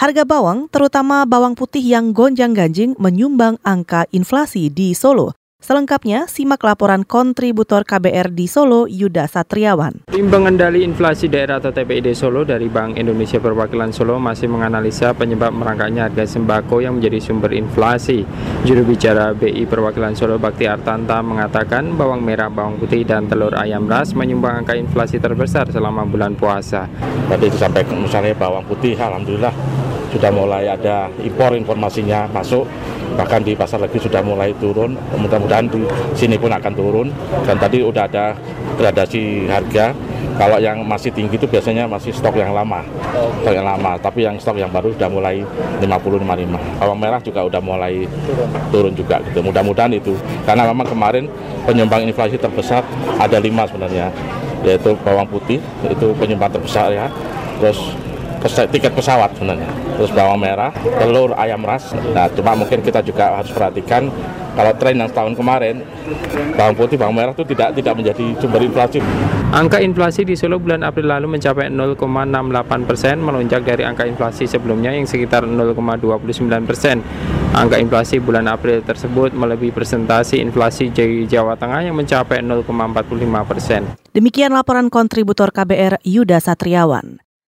Harga bawang, terutama bawang putih yang gonjang-ganjing, menyumbang angka inflasi di Solo. Selengkapnya, simak laporan kontributor KBR di Solo, Yuda Satriawan. Tim Pengendali Inflasi Daerah atau TPID Solo dari Bank Indonesia Perwakilan Solo masih menganalisa penyebab merangkaknya harga sembako yang menjadi sumber inflasi. Juru bicara BI Perwakilan Solo Bakti Artanta mengatakan bawang merah, bawang putih, dan telur ayam ras menyumbang angka inflasi terbesar selama bulan puasa. Tadi disampaikan misalnya bawang putih, Alhamdulillah sudah mulai ada impor informasinya masuk bahkan di pasar lagi sudah mulai turun mudah-mudahan di sini pun akan turun. Dan tadi udah ada gradasi harga kalau yang masih tinggi itu biasanya masih stok yang lama stok yang lama. Tapi yang stok yang baru sudah mulai 50-55 bawang merah juga udah mulai turun, turun juga gitu. Mudah-mudahan itu. Karena memang kemarin penyumbang inflasi terbesar ada lima sebenarnya yaitu bawang putih itu penyumbang terbesar ya. Terus tiket pesawat sebenarnya. Terus bawang merah telur ayam ras. Nah cuma mungkin kita juga harus perhatikan kalau tren yang tahun kemarin bawang putih bawang merah itu tidak tidak menjadi sumber inflasi. Angka inflasi di Solo bulan April lalu mencapai 0,68 persen melonjak dari angka inflasi sebelumnya yang sekitar 0,29 persen. Angka inflasi bulan April tersebut melebihi presentasi inflasi di Jawa Tengah yang mencapai 0,45 persen. Demikian laporan kontributor KBR Yuda Satriawan.